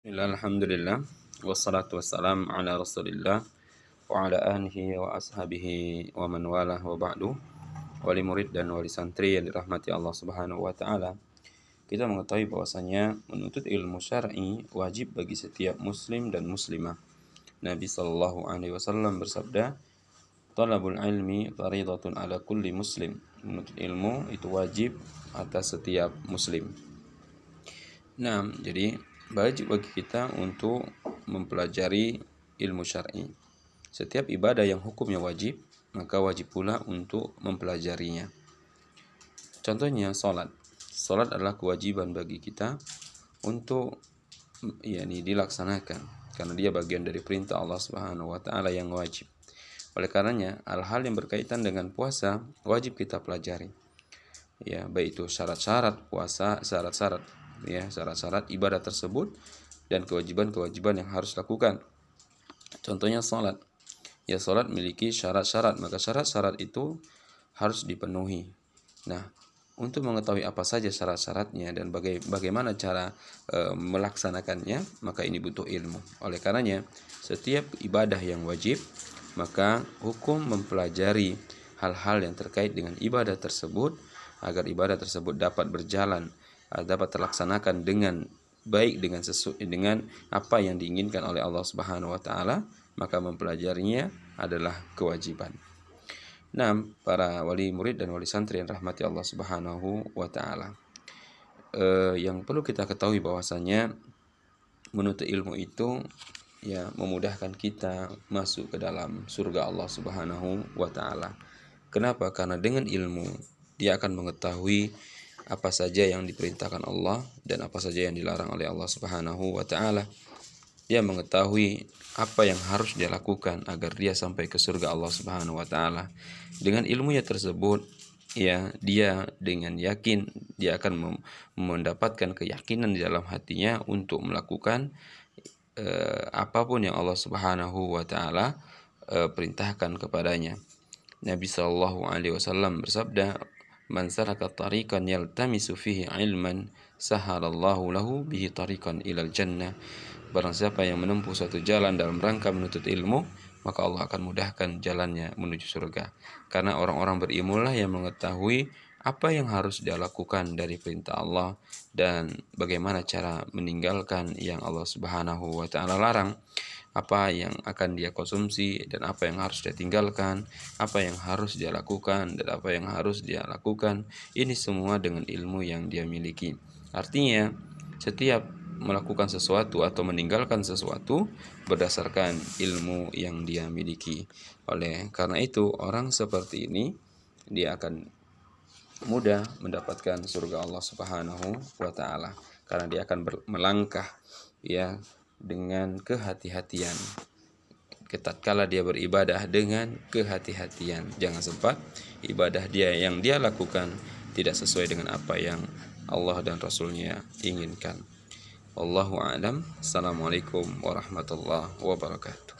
Alhamdulillah wassalatu wassalam ala Rasulillah wa ala ahlihi wa ashabihi wa man wala wa ba'du wali murid dan wali santri yang dirahmati Allah Subhanahu wa taala. Kita mengetahui bahwasanya menuntut ilmu syar'i wajib bagi setiap muslim dan muslimah. Nabi sallallahu alaihi wasallam bersabda, "Talabul ilmi faridatun ala kulli muslim." Menuntut ilmu itu wajib atas setiap muslim. Nah, jadi wajib bagi kita untuk mempelajari ilmu syar'i. Setiap ibadah yang hukumnya wajib, maka wajib pula untuk mempelajarinya. Contohnya salat. Salat adalah kewajiban bagi kita untuk yakni dilaksanakan karena dia bagian dari perintah Allah Subhanahu wa taala yang wajib. Oleh karenanya, hal-hal yang berkaitan dengan puasa wajib kita pelajari. Ya, baik itu syarat-syarat puasa, syarat-syarat ya syarat-syarat ibadah tersebut dan kewajiban-kewajiban yang harus lakukan. Contohnya salat. Ya salat memiliki syarat-syarat, maka syarat-syarat itu harus dipenuhi. Nah, untuk mengetahui apa saja syarat-syaratnya dan baga bagaimana cara e, melaksanakannya, maka ini butuh ilmu. Oleh karenanya, setiap ibadah yang wajib, maka hukum mempelajari hal-hal yang terkait dengan ibadah tersebut agar ibadah tersebut dapat berjalan dapat terlaksanakan dengan baik dengan sesu dengan apa yang diinginkan oleh Allah Subhanahu wa taala, maka mempelajarinya adalah kewajiban. Nah, para wali murid dan wali santri yang rahmati Allah Subhanahu wa taala. Eh, yang perlu kita ketahui bahwasanya menuntut ilmu itu ya memudahkan kita masuk ke dalam surga Allah Subhanahu wa taala. Kenapa? Karena dengan ilmu dia akan mengetahui apa saja yang diperintahkan Allah dan apa saja yang dilarang oleh Allah Subhanahu wa taala. Dia mengetahui apa yang harus dia lakukan agar dia sampai ke surga Allah Subhanahu wa taala. Dengan ilmunya tersebut, ya dia dengan yakin dia akan mendapatkan keyakinan di dalam hatinya untuk melakukan eh, apa pun yang Allah Subhanahu wa taala eh, perintahkan kepadanya. Nabi Shallallahu alaihi wasallam bersabda, Man saraka tariqan yaltamisu fihi ilman sahalallahu lahu bihi tariqan ilal jannah. Barang siapa yang menempuh suatu jalan dalam rangka menuntut ilmu, maka Allah akan mudahkan jalannya menuju surga. Karena orang-orang berilmu lah yang mengetahui apa yang harus dia lakukan dari perintah Allah dan bagaimana cara meninggalkan yang Allah Subhanahu wa taala larang apa yang akan dia konsumsi dan apa yang harus dia tinggalkan, apa yang harus dia lakukan dan apa yang harus dia lakukan. Ini semua dengan ilmu yang dia miliki. Artinya, setiap melakukan sesuatu atau meninggalkan sesuatu berdasarkan ilmu yang dia miliki. Oleh karena itu, orang seperti ini dia akan mudah mendapatkan surga Allah Subhanahu wa taala karena dia akan melangkah ya dengan kehati-hatian. Ketatkala dia beribadah dengan kehati-hatian, jangan sempat ibadah dia yang dia lakukan tidak sesuai dengan apa yang Allah dan Rasulnya inginkan. Allahu a'lam. Assalamualaikum warahmatullahi wabarakatuh.